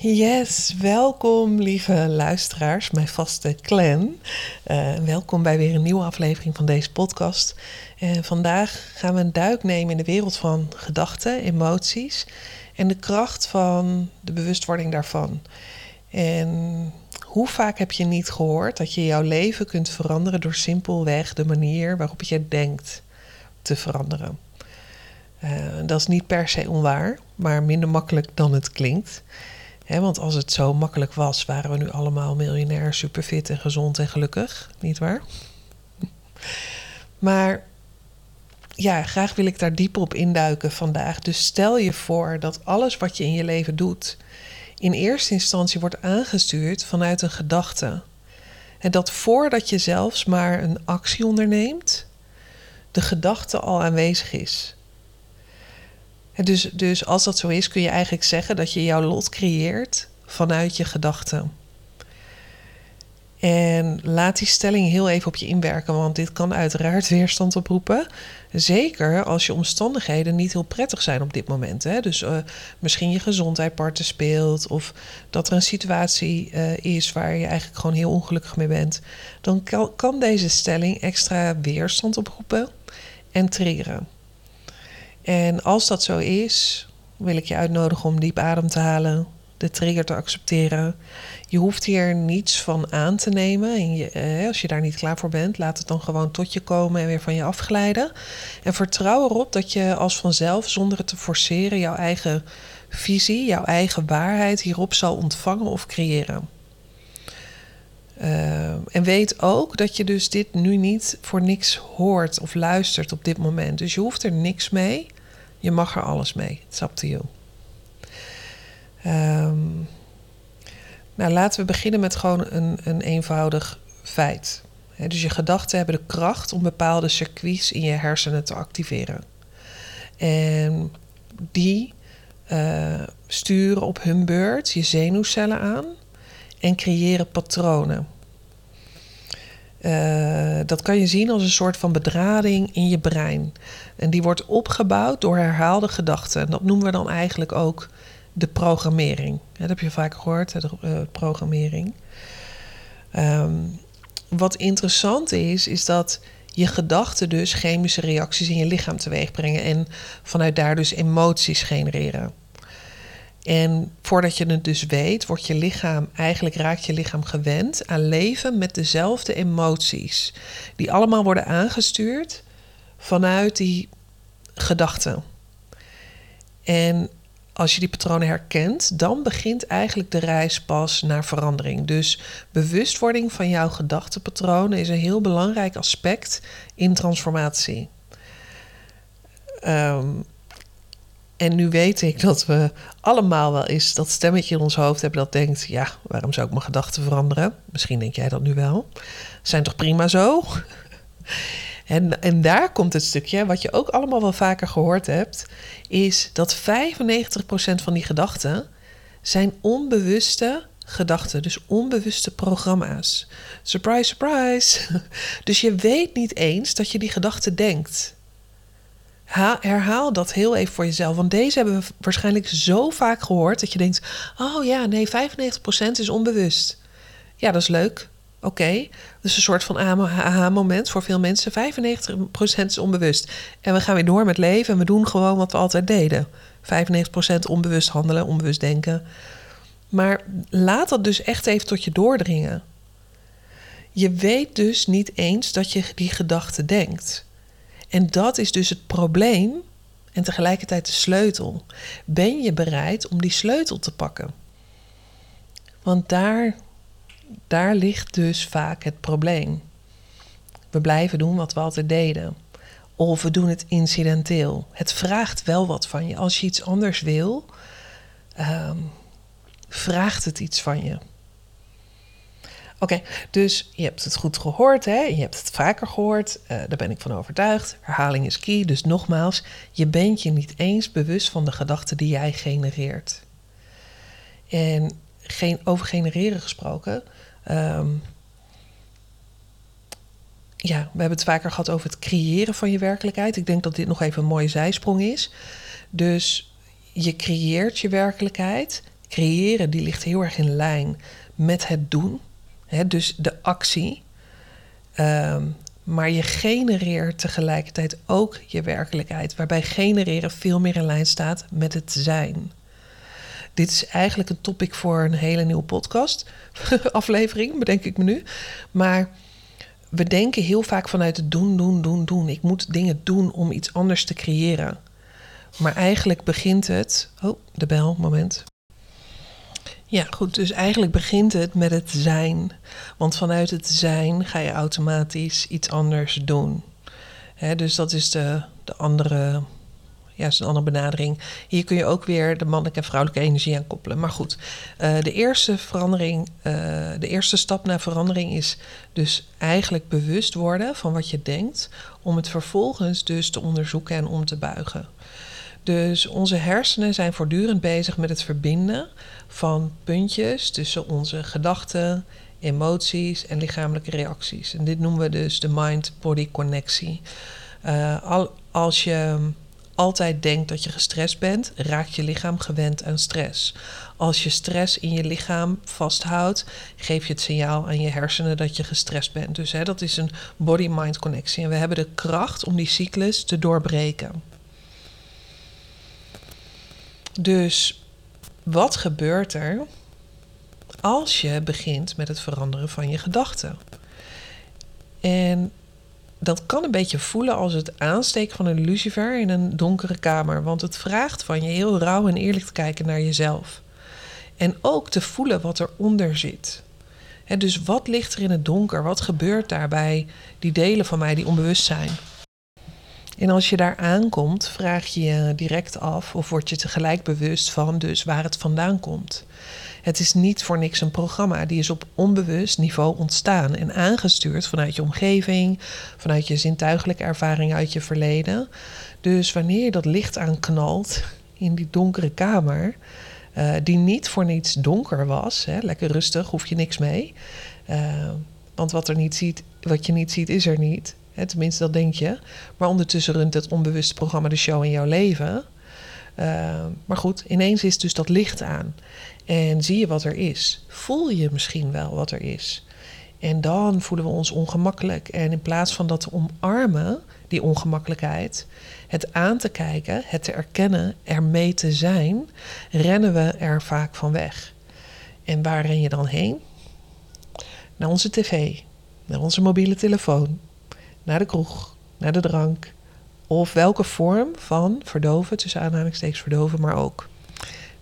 Yes, welkom lieve luisteraars, mijn vaste clan. Uh, welkom bij weer een nieuwe aflevering van deze podcast. Vandaag gaan we een duik nemen in de wereld van gedachten, emoties en de kracht van de bewustwording daarvan. En hoe vaak heb je niet gehoord dat je jouw leven kunt veranderen door simpelweg de manier waarop je denkt te veranderen? Uh, dat is niet per se onwaar, maar minder makkelijk dan het klinkt want als het zo makkelijk was, waren we nu allemaal miljonair, superfit en gezond en gelukkig, niet waar? Maar ja, graag wil ik daar dieper op induiken vandaag. Dus stel je voor dat alles wat je in je leven doet, in eerste instantie wordt aangestuurd vanuit een gedachte. En dat voordat je zelfs maar een actie onderneemt, de gedachte al aanwezig is. Dus, dus als dat zo is, kun je eigenlijk zeggen dat je jouw lot creëert vanuit je gedachten. En laat die stelling heel even op je inwerken, want dit kan uiteraard weerstand oproepen. Zeker als je omstandigheden niet heel prettig zijn op dit moment. Hè? Dus uh, misschien je gezondheid parten speelt, of dat er een situatie uh, is waar je eigenlijk gewoon heel ongelukkig mee bent. Dan kan, kan deze stelling extra weerstand oproepen en triggeren. En als dat zo is, wil ik je uitnodigen om diep adem te halen, de trigger te accepteren. Je hoeft hier niets van aan te nemen. En je, eh, als je daar niet klaar voor bent, laat het dan gewoon tot je komen en weer van je afglijden. En vertrouw erop dat je als vanzelf, zonder het te forceren, jouw eigen visie, jouw eigen waarheid hierop zal ontvangen of creëren. Uh, en weet ook dat je dus dit nu niet voor niks hoort of luistert op dit moment. Dus je hoeft er niks mee. Je mag er alles mee. It's up to you. Um, nou, laten we beginnen met gewoon een, een eenvoudig feit. dus je gedachten hebben de kracht om bepaalde circuits in je hersenen te activeren. En die uh, sturen op hun beurt je zenuwcellen aan en creëren patronen. Uh, dat kan je zien als een soort van bedrading in je brein. En die wordt opgebouwd door herhaalde gedachten. En dat noemen we dan eigenlijk ook de programmering. dat heb je vaak gehoord, de uh, programmering. Um, wat interessant is, is dat je gedachten dus chemische reacties in je lichaam teweeg brengen en vanuit daar dus emoties genereren. En voordat je het dus weet, wordt je lichaam, eigenlijk raakt je lichaam gewend aan leven met dezelfde emoties. Die allemaal worden aangestuurd vanuit die gedachten. En als je die patronen herkent, dan begint eigenlijk de reis pas naar verandering. Dus bewustwording van jouw gedachtenpatronen is een heel belangrijk aspect in transformatie. Um, en nu weet ik dat we allemaal wel eens dat stemmetje in ons hoofd hebben dat denkt: ja, waarom zou ik mijn gedachten veranderen? Misschien denk jij dat nu wel. Zijn toch prima zo? En, en daar komt het stukje, wat je ook allemaal wel vaker gehoord hebt, is dat 95% van die gedachten zijn onbewuste gedachten, dus onbewuste programma's. Surprise, surprise. Dus je weet niet eens dat je die gedachten denkt herhaal dat heel even voor jezelf. Want deze hebben we waarschijnlijk zo vaak gehoord dat je denkt: oh ja, nee, 95% is onbewust. Ja, dat is leuk. Oké. Okay. Dus een soort van aha-moment voor veel mensen. 95% is onbewust. En we gaan weer door met leven en we doen gewoon wat we altijd deden. 95% onbewust handelen, onbewust denken. Maar laat dat dus echt even tot je doordringen. Je weet dus niet eens dat je die gedachte denkt. En dat is dus het probleem en tegelijkertijd de sleutel. Ben je bereid om die sleutel te pakken? Want daar, daar ligt dus vaak het probleem. We blijven doen wat we altijd deden. Of we doen het incidenteel. Het vraagt wel wat van je. Als je iets anders wil, um, vraagt het iets van je. Oké, dus je hebt het goed gehoord, hè? je hebt het vaker gehoord, uh, daar ben ik van overtuigd. Herhaling is key, dus nogmaals, je bent je niet eens bewust van de gedachten die jij genereert. En geen, over genereren gesproken, um, ja, we hebben het vaker gehad over het creëren van je werkelijkheid. Ik denk dat dit nog even een mooie zijsprong is. Dus je creëert je werkelijkheid creëren die ligt heel erg in lijn met het doen. Dus de actie. Ehm, maar je genereert tegelijkertijd ook je werkelijkheid, waarbij genereren veel meer in lijn staat met het zijn. Dit is eigenlijk een topic voor een hele nieuwe podcast, aflevering, bedenk ik me nu. Maar we denken heel vaak vanuit het doen, doen, doen, doen. Ik moet dingen doen om iets anders te creëren. Maar eigenlijk begint het. Oh, de bel, moment. Ja, goed. Dus eigenlijk begint het met het zijn. Want vanuit het zijn ga je automatisch iets anders doen. dus dat is de, de andere. Ja, is een andere benadering. Hier kun je ook weer de mannelijke en vrouwelijke energie aan koppelen. Maar goed, uh, de eerste verandering, uh, de eerste stap naar verandering is dus eigenlijk bewust worden van wat je denkt, om het vervolgens dus te onderzoeken en om te buigen. Dus onze hersenen zijn voortdurend bezig met het verbinden van puntjes tussen onze gedachten, emoties en lichamelijke reacties. En dit noemen we dus de mind-body connectie. Uh, als je altijd denkt dat je gestrest bent, raakt je lichaam gewend aan stress. Als je stress in je lichaam vasthoudt, geef je het signaal aan je hersenen dat je gestrest bent. Dus hè, dat is een body-mind connectie. En we hebben de kracht om die cyclus te doorbreken. Dus wat gebeurt er als je begint met het veranderen van je gedachten? En dat kan een beetje voelen als het aansteken van een lucifer in een donkere kamer. Want het vraagt van je heel rauw en eerlijk te kijken naar jezelf. En ook te voelen wat eronder zit. dus wat ligt er in het donker? Wat gebeurt daarbij die delen van mij die onbewust zijn? En als je daar aankomt, vraag je je direct af of word je tegelijk bewust van dus waar het vandaan komt. Het is niet voor niks een programma, die is op onbewust niveau ontstaan en aangestuurd vanuit je omgeving, vanuit je zintuigelijke ervaring uit je verleden. Dus wanneer je dat licht aanknalt in die donkere kamer, uh, die niet voor niets donker was, hè, lekker rustig, hoef je niks mee. Uh, want wat, er niet ziet, wat je niet ziet, is er niet tenminste, dat denk je. Maar ondertussen runt het onbewuste programma de show in jouw leven. Uh, maar goed, ineens is dus dat licht aan. En zie je wat er is. Voel je misschien wel wat er is. En dan voelen we ons ongemakkelijk. En in plaats van dat te omarmen, die ongemakkelijkheid, het aan te kijken, het te erkennen, ermee te zijn, rennen we er vaak van weg. En waar ren je dan heen? Naar onze tv, naar onze mobiele telefoon, naar de kroeg, naar de drank. Of welke vorm van verdoven, tussen aanhalingstekens verdoven, maar ook.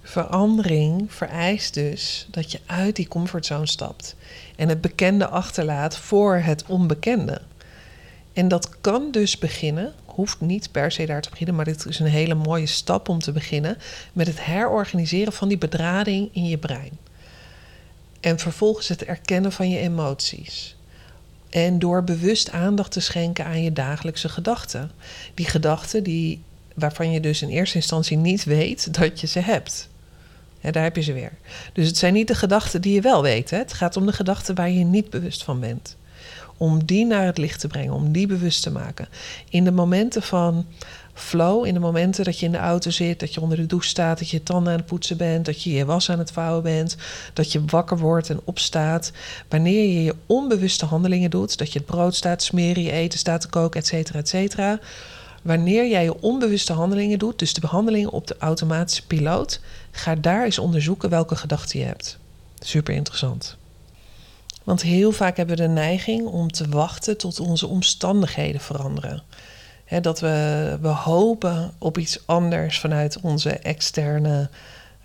Verandering vereist dus dat je uit die comfortzone stapt en het bekende achterlaat voor het onbekende. En dat kan dus beginnen, hoeft niet per se daar te beginnen, maar dit is een hele mooie stap om te beginnen met het herorganiseren van die bedrading in je brein. En vervolgens het erkennen van je emoties. En door bewust aandacht te schenken aan je dagelijkse gedachten. Die gedachten die, waarvan je dus in eerste instantie niet weet dat je ze hebt. daar heb je ze weer. Dus het zijn niet de gedachten die je wel weet. Hè? Het gaat om de gedachten waar je niet bewust van bent. Om die naar het licht te brengen, om die bewust te maken. In de momenten van flow, in de momenten dat je in de auto zit, dat je onder de douche staat, dat je je tanden aan het poetsen bent, dat je je was aan het vouwen bent, dat je wakker wordt en opstaat. Wanneer je je onbewuste handelingen doet, dat je het brood staat smeren, je eten staat te koken, et cetera. Wanneer jij je onbewuste handelingen doet, dus de behandelingen op de automatische piloot, ga daar eens onderzoeken welke gedachten je hebt. Super interessant. Want heel vaak hebben we de neiging om te wachten tot onze omstandigheden veranderen dat we, we hopen op iets anders vanuit onze externe,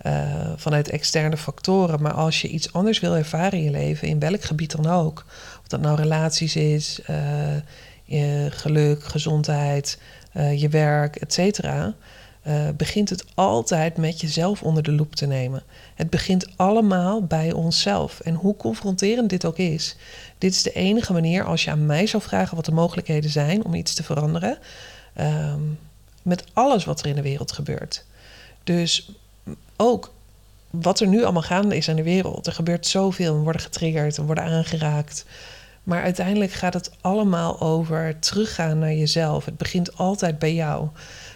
uh, vanuit externe factoren. Maar als je iets anders wil ervaren in je leven, in welk gebied dan ook, of dat nou relaties is, je geluk, gezondheid, uh, je werk, et cetera. Begint het altijd met jezelf onder de loep te nemen. Het begint allemaal bij onszelf. En hoe confronterend dit ook is, dit is de enige manier als je aan mij zou vragen wat de mogelijkheden zijn om iets te veranderen. Ehm, met alles wat er in de wereld gebeurt. Dus ook wat er nu allemaal gaande is in de wereld. Er gebeurt zoveel. We worden getriggerd en worden aangeraakt. Maar uiteindelijk gaat het allemaal over teruggaan naar jezelf. Het begint altijd bij jou.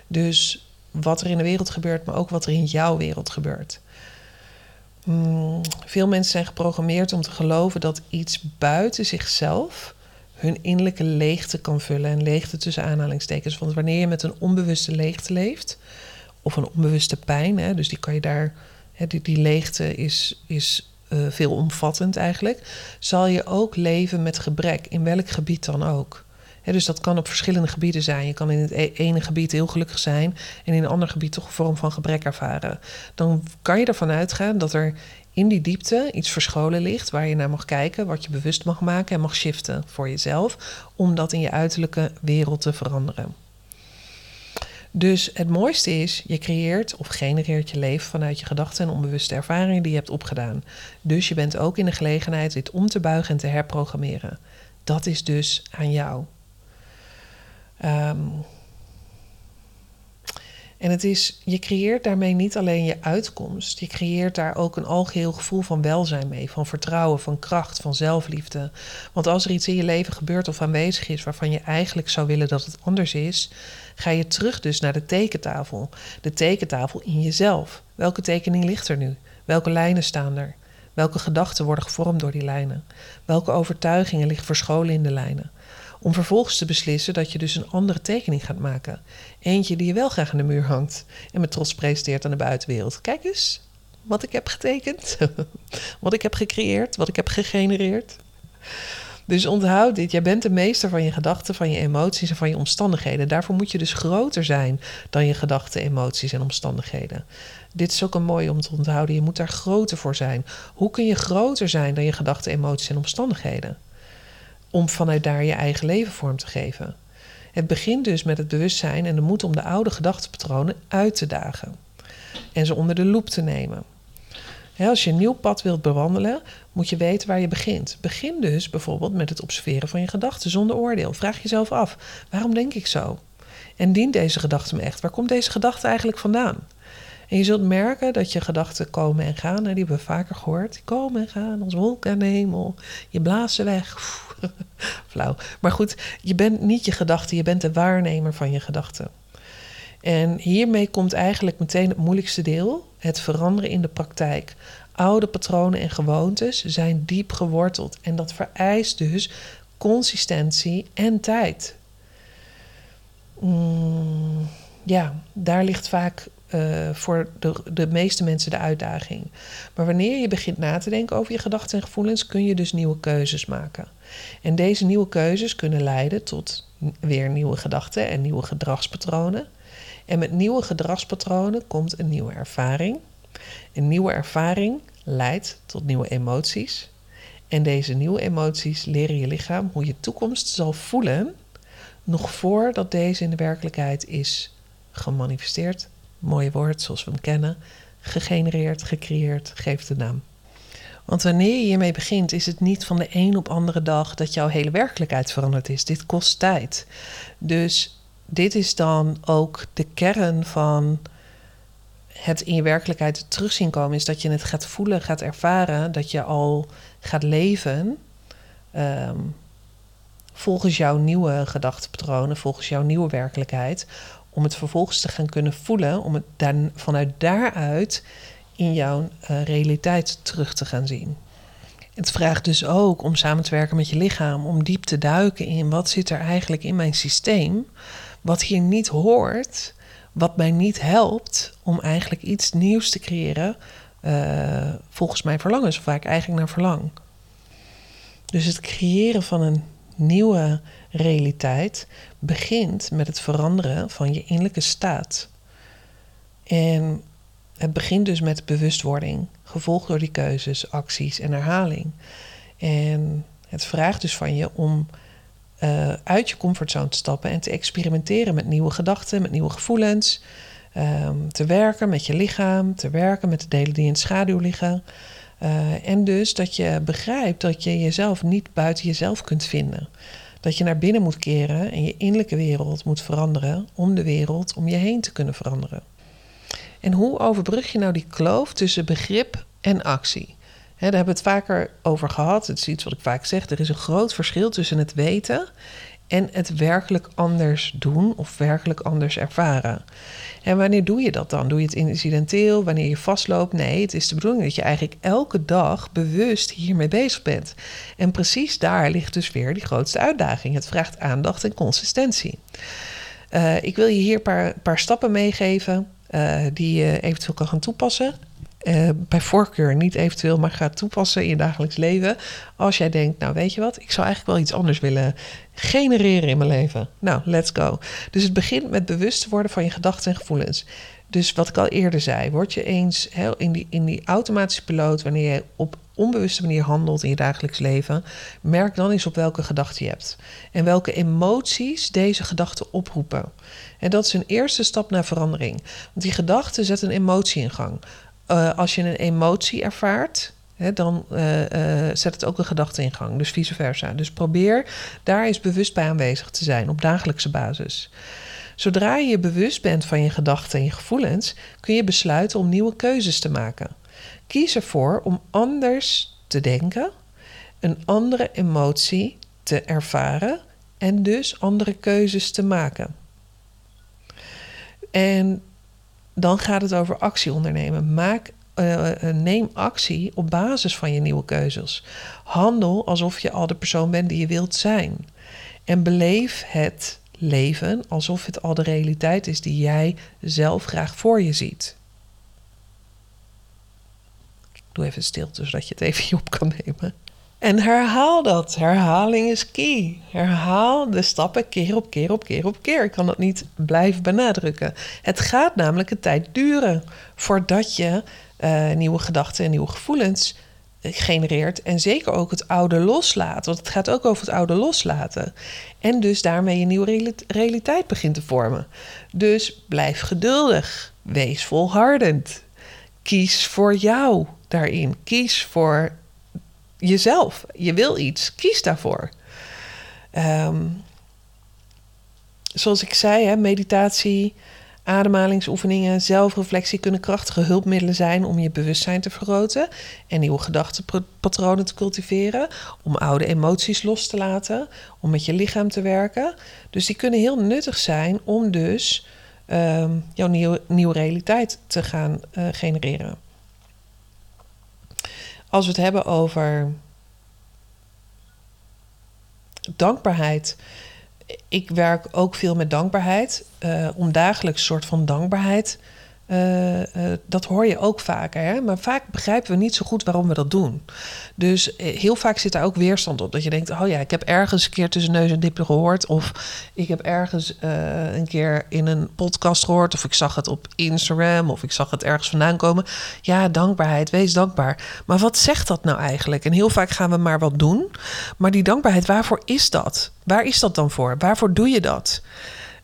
Dus wat er in de wereld gebeurt, maar ook wat er in jouw wereld gebeurt. Mm, veel mensen zijn geprogrammeerd om te geloven dat iets buiten zichzelf hun innerlijke leegte kan vullen. En leegte tussen aanhalingstekens. Want wanneer je met een onbewuste leegte leeft, of een onbewuste pijn, hè, dus die kan je daar, hè, die, die leegte is, is uh, veelomvattend eigenlijk, zal je ook leven met gebrek, in welk gebied dan ook. Dus dat kan op verschillende gebieden zijn. Je kan in het e-, ene gebied heel gelukkig zijn en in een ander gebied toch een vorm van gebrek ervaren. Dan kan je ervan uitgaan dat er in die diepte iets verscholen ligt waar je naar mag kijken, wat je bewust mag maken en mag shiften voor jezelf, om dat in je uiterlijke wereld te veranderen. Dus het mooiste is, je creëert of genereert je leven vanuit je gedachten en onbewuste ervaringen die je hebt opgedaan. Dus je bent ook in de gelegenheid dit om te buigen en te herprogrammeren. Dat is dus aan jou. Um, en het is, je creëert daarmee niet alleen je uitkomst, je creëert daar ook een algeheel gevoel van welzijn mee, van vertrouwen, van kracht, van zelfliefde. Want als er iets in je leven gebeurt of aanwezig is waarvan je eigenlijk zou willen dat het anders is, ga je terug dus naar de tekentafel. De tekentafel in jezelf. Welke tekening ligt er nu? Welke lijnen staan er? Welke gedachten worden gevormd door die lijnen? Welke overtuigingen liggen verscholen in de lijnen? Om vervolgens te beslissen dat je dus een andere tekening gaat maken. Eentje die je wel graag aan de muur hangt en met trots presenteert aan de buitenwereld. Kijk eens wat ik heb getekend, wat ik heb gecreëerd, wat ik heb gegenereerd. Dus onthoud dit. Jij bent de meester van je gedachten, van je emoties en van je omstandigheden. Daarvoor moet je dus groter zijn dan je gedachten, emoties en omstandigheden. Dit is ook een mooie om te onthouden. Je moet daar groter voor zijn. Hoe kun je groter zijn dan je gedachten, emoties en omstandigheden? Om vanuit daar je eigen leven vorm te geven. Het begint dus met het bewustzijn en de moed om de oude gedachtenpatronen uit te dagen en ze onder de loep te nemen. als je een nieuw pad wilt bewandelen, moet je weten waar je begint. Begin dus bijvoorbeeld met het observeren van je gedachten zonder oordeel. Vraag jezelf af: waarom denk ik zo? En dient deze gedachte me echt? Waar komt deze gedachte eigenlijk vandaan? En je zult merken dat je gedachten komen en gaan. Die hebben we vaker gehoord. Die komen en gaan als wolken de hemel. Je blaast ze weg. Flauw. Maar goed, je bent niet je gedachte. Je bent de waarnemer van je gedachten. En hiermee komt eigenlijk meteen het moeilijkste deel. Het veranderen in de praktijk. Oude patronen en gewoontes zijn diep geworteld. En dat vereist dus consistentie en tijd. Mm, ja, daar ligt vaak uh, voor de, de meeste mensen de uitdaging. Maar wanneer je begint na te denken over je gedachten en gevoelens, kun je dus nieuwe keuzes maken. En deze nieuwe keuzes kunnen leiden tot weer nieuwe gedachten en nieuwe gedragspatronen. En met nieuwe gedragspatronen komt een nieuwe ervaring. Een nieuwe ervaring leidt tot nieuwe emoties. En deze nieuwe emoties leren je lichaam hoe je toekomst zal voelen, nog voordat deze in de werkelijkheid is gemanifesteerd mooie woord zoals we hem kennen, gegenereerd, gecreëerd, geeft de naam. Want wanneer je hiermee begint, is het niet van de een op andere dag dat jouw hele werkelijkheid veranderd is. Dit kost tijd. Dus dit is dan ook de kern van het in je werkelijkheid terugzien komen. Is dat je het gaat voelen, gaat ervaren, dat je al gaat leven. Ehm, volgens jouw nieuwe gedachtepatronen, volgens jouw nieuwe werkelijkheid om het vervolgens te gaan kunnen voelen, om het dan vanuit daaruit in jouw uh, realiteit terug te gaan zien. Het vraagt dus ook om samen te werken met je lichaam, om diep te duiken in wat zit er eigenlijk in mijn systeem, wat hier niet hoort, wat mij niet helpt om eigenlijk iets nieuws te creëren uh, volgens mijn verlangens, of waar ik eigenlijk naar verlang. Dus het creëren van een nieuwe realiteit begint met het veranderen van je innerlijke staat. En het begint dus met bewustwording, gevolgd door die keuzes, acties en herhaling. En het vraagt dus van je om uh, uit je comfortzone te stappen en te experimenteren met nieuwe gedachten, met nieuwe gevoelens. Um, te werken met je lichaam, te werken met de delen die in schaduw liggen. Uh, en dus dat je begrijpt dat je jezelf niet buiten jezelf kunt vinden. Dat je naar binnen moet keren en je innerlijke wereld moet veranderen om de wereld om je heen te kunnen veranderen. En hoe overbrug je nou die kloof tussen begrip en actie? daar hebben we het vaker over gehad. Het is iets wat ik vaak zeg. Er is een groot verschil tussen het weten en het werkelijk anders doen of werkelijk anders ervaren. En wanneer doe je dat dan? Doe je het incidenteel, wanneer je vastloopt? Nee, het is de bedoeling dat je eigenlijk elke dag bewust hiermee bezig bent. En precies daar ligt dus weer die grootste uitdaging. Het vraagt aandacht en consistentie. Uh, ik wil je hier een paar, paar stappen meegeven uh, die je eventueel kan gaan toepassen. Uh, bij voorkeur niet eventueel, maar ga toepassen in je dagelijks leven. Als jij denkt, nou weet je wat, ik zou eigenlijk wel iets anders willen genereren in mijn leven. Nou, let's go. Dus het begint met bewust te worden van je gedachten en gevoelens. Dus wat ik al eerder zei, word je eens heel in, die, in die automatische piloot, wanneer je op onbewuste manier handelt in je dagelijks leven, merk dan eens op welke gedachten je hebt. En welke emoties deze gedachten oproepen. En dat is een eerste stap naar verandering. Want die gedachten zetten een emotie in gang. Uh, als je een emotie ervaart, He, dan uh, uh, zet het ook een gedachte in gang. Dus vice versa. Dus probeer daar eens bewust bij aanwezig te zijn op dagelijkse basis. Zodra je bewust bent van je gedachten en je gevoelens, kun je besluiten om nieuwe keuzes te maken. Kies ervoor om anders te denken, een andere emotie te ervaren en dus andere keuzes te maken. En dan gaat het over actie ondernemen. Maak, uh, neem actie op basis van je nieuwe keuzes. Handel alsof je al de persoon bent die je wilt zijn. En beleef het leven alsof het al de realiteit is die jij zelf graag voor je ziet. Ik doe even stilte zodat je het even op kan nemen. En herhaal dat. Herhaling is key. Herhaal de stappen keer op keer op keer op keer. Ik kan dat niet blijven benadrukken. Het gaat namelijk een tijd duren voordat je uh, nieuwe gedachten en nieuwe gevoelens genereert. En zeker ook het oude loslaat. Want het gaat ook over het oude loslaten. En dus daarmee een nieuwe realiteit begint te vormen. Dus blijf geduldig. Wees volhardend. Kies voor jou daarin. Kies voor jezelf. Je wil iets, kies daarvoor. Um, zoals ik zei, hè, meditatie, ademhalingsoefeningen, zelfreflectie kunnen krachtige hulpmiddelen zijn om je bewustzijn te vergroten en nieuwe gedachtenpatronen te cultiveren, om oude emoties los te laten, om met je lichaam te werken. Dus die kunnen heel nuttig zijn om dus um, jouw nieuwe, nieuwe realiteit te gaan uh, genereren. Als we het hebben over dankbaarheid. Ik werk ook veel met dankbaarheid. Uh, om dagelijks soort van dankbaarheid uh, uh, dat hoor je ook vaker. Hè? Maar vaak begrijpen we niet zo goed waarom we dat doen. Dus heel vaak zit daar ook weerstand op. Dat je denkt: oh ja, ik heb ergens een keer tussen neus en lippen gehoord. Of ik heb ergens een keer in een podcast gehoord. Of ik zag het op Instagram. Of ik zag het ergens vandaan komen. Ja, dankbaarheid, wees dankbaar. Maar wat zegt dat nou eigenlijk? En heel vaak gaan we maar wat doen. Maar die dankbaarheid, waarvoor is dat? Waar is dat dan voor? Waarvoor doe je dat?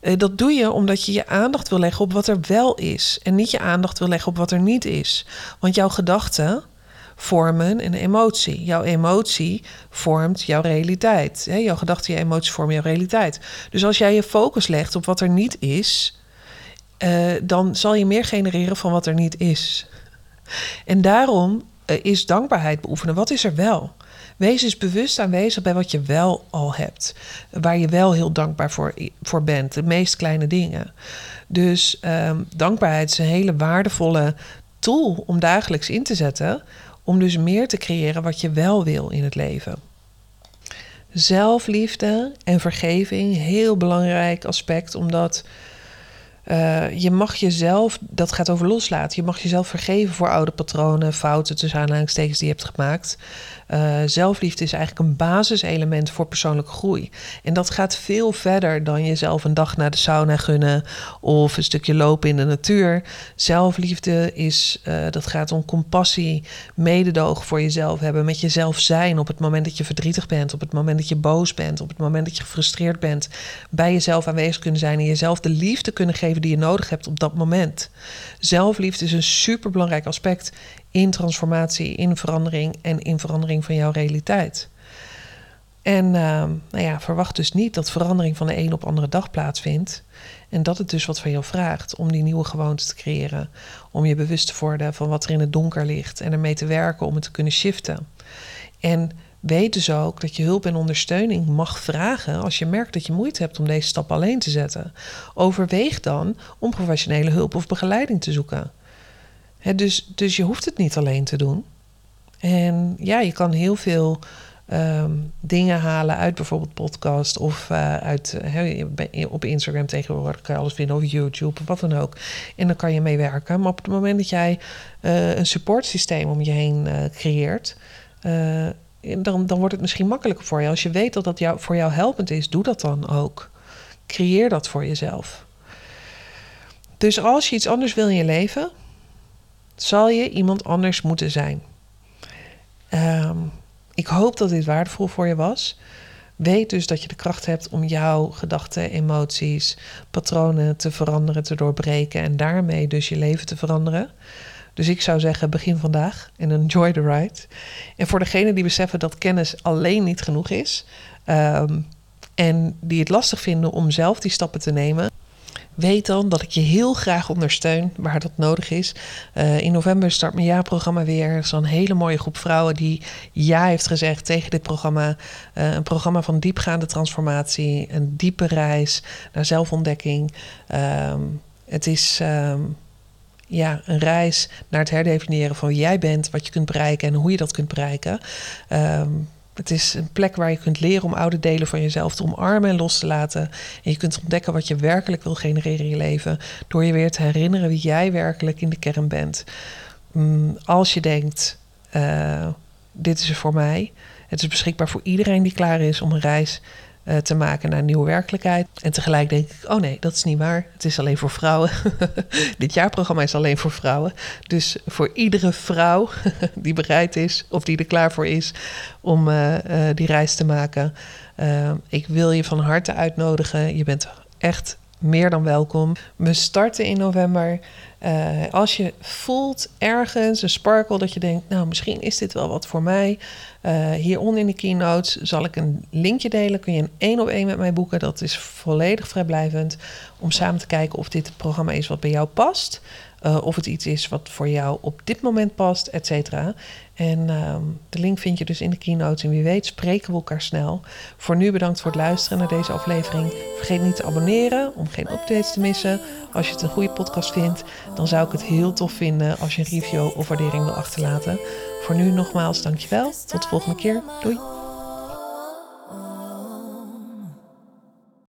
Uh, dat doe je omdat je je aandacht wil leggen op wat er wel is. En niet je aandacht wil leggen op wat er niet is. Want jouw gedachten vormen een emotie. Jouw emotie vormt jouw realiteit. Jouw gedachten, je emoties vormen jouw realiteit. Dus als jij je focus legt op wat er niet is, uh, dan zal je meer genereren van wat er niet is. En daarom uh, is dankbaarheid beoefenen. Wat is er wel? Wees eens bewust aanwezig bij wat je wel al hebt. Waar je wel heel dankbaar voor, voor bent. De meest kleine dingen. Dus um, dankbaarheid is een hele waardevolle tool om dagelijks in te zetten. Om dus meer te creëren wat je wel wil in het leven. Zelfliefde en vergeving, heel belangrijk aspect, omdat uh, je mag jezelf, dat gaat over loslaten, je mag jezelf vergeven voor oude patronen, fouten tussen die je hebt gemaakt. Uh, zelfliefde is eigenlijk een basiselement voor persoonlijke groei. En dat gaat veel verder dan jezelf een dag naar de sauna gunnen of een stukje lopen in de natuur. Zelfliefde is, uh, dat gaat om compassie, mededogen voor jezelf hebben, met jezelf zijn op het moment dat je verdrietig bent, op het moment dat je boos bent, op het moment dat je gefrustreerd bent, bij jezelf aanwezig kunnen zijn en jezelf de liefde kunnen geven die je nodig hebt op dat moment. Zelfliefde is een superbelangrijk aspect in transformatie, in verandering en in verandering van jouw realiteit. En uh, nou ja, verwacht dus niet dat verandering van de een op andere dag plaatsvindt. En dat het dus wat van jou vraagt om die nieuwe gewoonte te creëren. Om je bewust te worden van wat er in het donker ligt en ermee te werken om het te kunnen shiften. En weet dus ook dat je hulp en ondersteuning mag vragen als je merkt dat je moeite hebt om deze stap alleen te zetten. Overweeg dan om professionele hulp of begeleiding te zoeken. Dus, dus je hoeft het niet alleen te doen. En ja, je kan heel veel Ehm, dingen halen uit bijvoorbeeld podcast of uh, uit op Instagram tegenwoordig alles vinden of YouTube of wat dan ook. En dan kan je meewerken. Maar op het moment dat jij uh, een supportsysteem om je heen creëert, dan, dan wordt het misschien makkelijker voor je. Als je weet dat dat jou, voor jou helpend is, doe dat dan ook. Creëer dat voor jezelf. Dus als je iets anders wil in je leven, zal je iemand anders moeten zijn. Um, ik hoop dat dit waardevol voor je was. Weet dus dat je de kracht hebt om jouw gedachten, emoties, patronen te veranderen, te doorbreken en daarmee dus je leven te veranderen. Dus ik zou zeggen, begin vandaag en enjoy the ride. En voor degenen die beseffen dat kennis alleen niet genoeg is um, en die het lastig vinden om zelf die stappen te nemen, weet dan dat ik je heel graag ondersteun waar dat nodig is. Uh, in november start mijn jaarprogramma weer. Er een hele mooie groep vrouwen die ja heeft gezegd tegen dit programma. Uh, een programma van diepgaande transformatie, een diepe reis naar zelfontdekking. Um, het is. Um, ja, een reis naar het herdefiniëren van wie jij bent, wat je kunt bereiken en hoe je dat kunt bereiken. Um, het is een plek waar je kunt leren om oude delen van jezelf te omarmen en los te laten. En je kunt ontdekken wat je werkelijk wil genereren in je leven. Door je weer te herinneren wie jij werkelijk in de kern bent. Mm, als je denkt, uh, dit is er voor mij. Het is beschikbaar voor iedereen die klaar is om een reis uh, te maken naar een nieuwe werkelijkheid. En tegelijk denk ik, oh nee, dat is niet waar. Het is alleen voor vrouwen. Dit jaarprogramma is alleen voor vrouwen. Dus voor iedere vrouw die bereid is of die er klaar voor is om uh, uh, die reis te maken. ik wil je van harte uitnodigen. Je bent echt meer dan welkom. We starten in november. Uh, als je voelt ergens een sparkle dat je denkt, nou misschien is dit wel wat voor mij. Uh, hieronder in de keynotes zal ik een linkje delen. Kun je een één op één met mij boeken. Dat is volledig vrijblijvend om samen te kijken of dit programma is wat bij jou past. Uh, of het iets is wat voor jou op dit moment past, et cetera. En uh, de link vind je dus in de keynotes. En wie weet spreken we elkaar snel. Voor nu bedankt voor het luisteren naar deze aflevering. Vergeet niet te abonneren om geen updates te missen. Als je het een goede podcast vindt, dan zou ik het heel tof vinden als je een review of waardering wil achterlaten. Voor nu nogmaals dankjewel. Tot de volgende keer. Doei.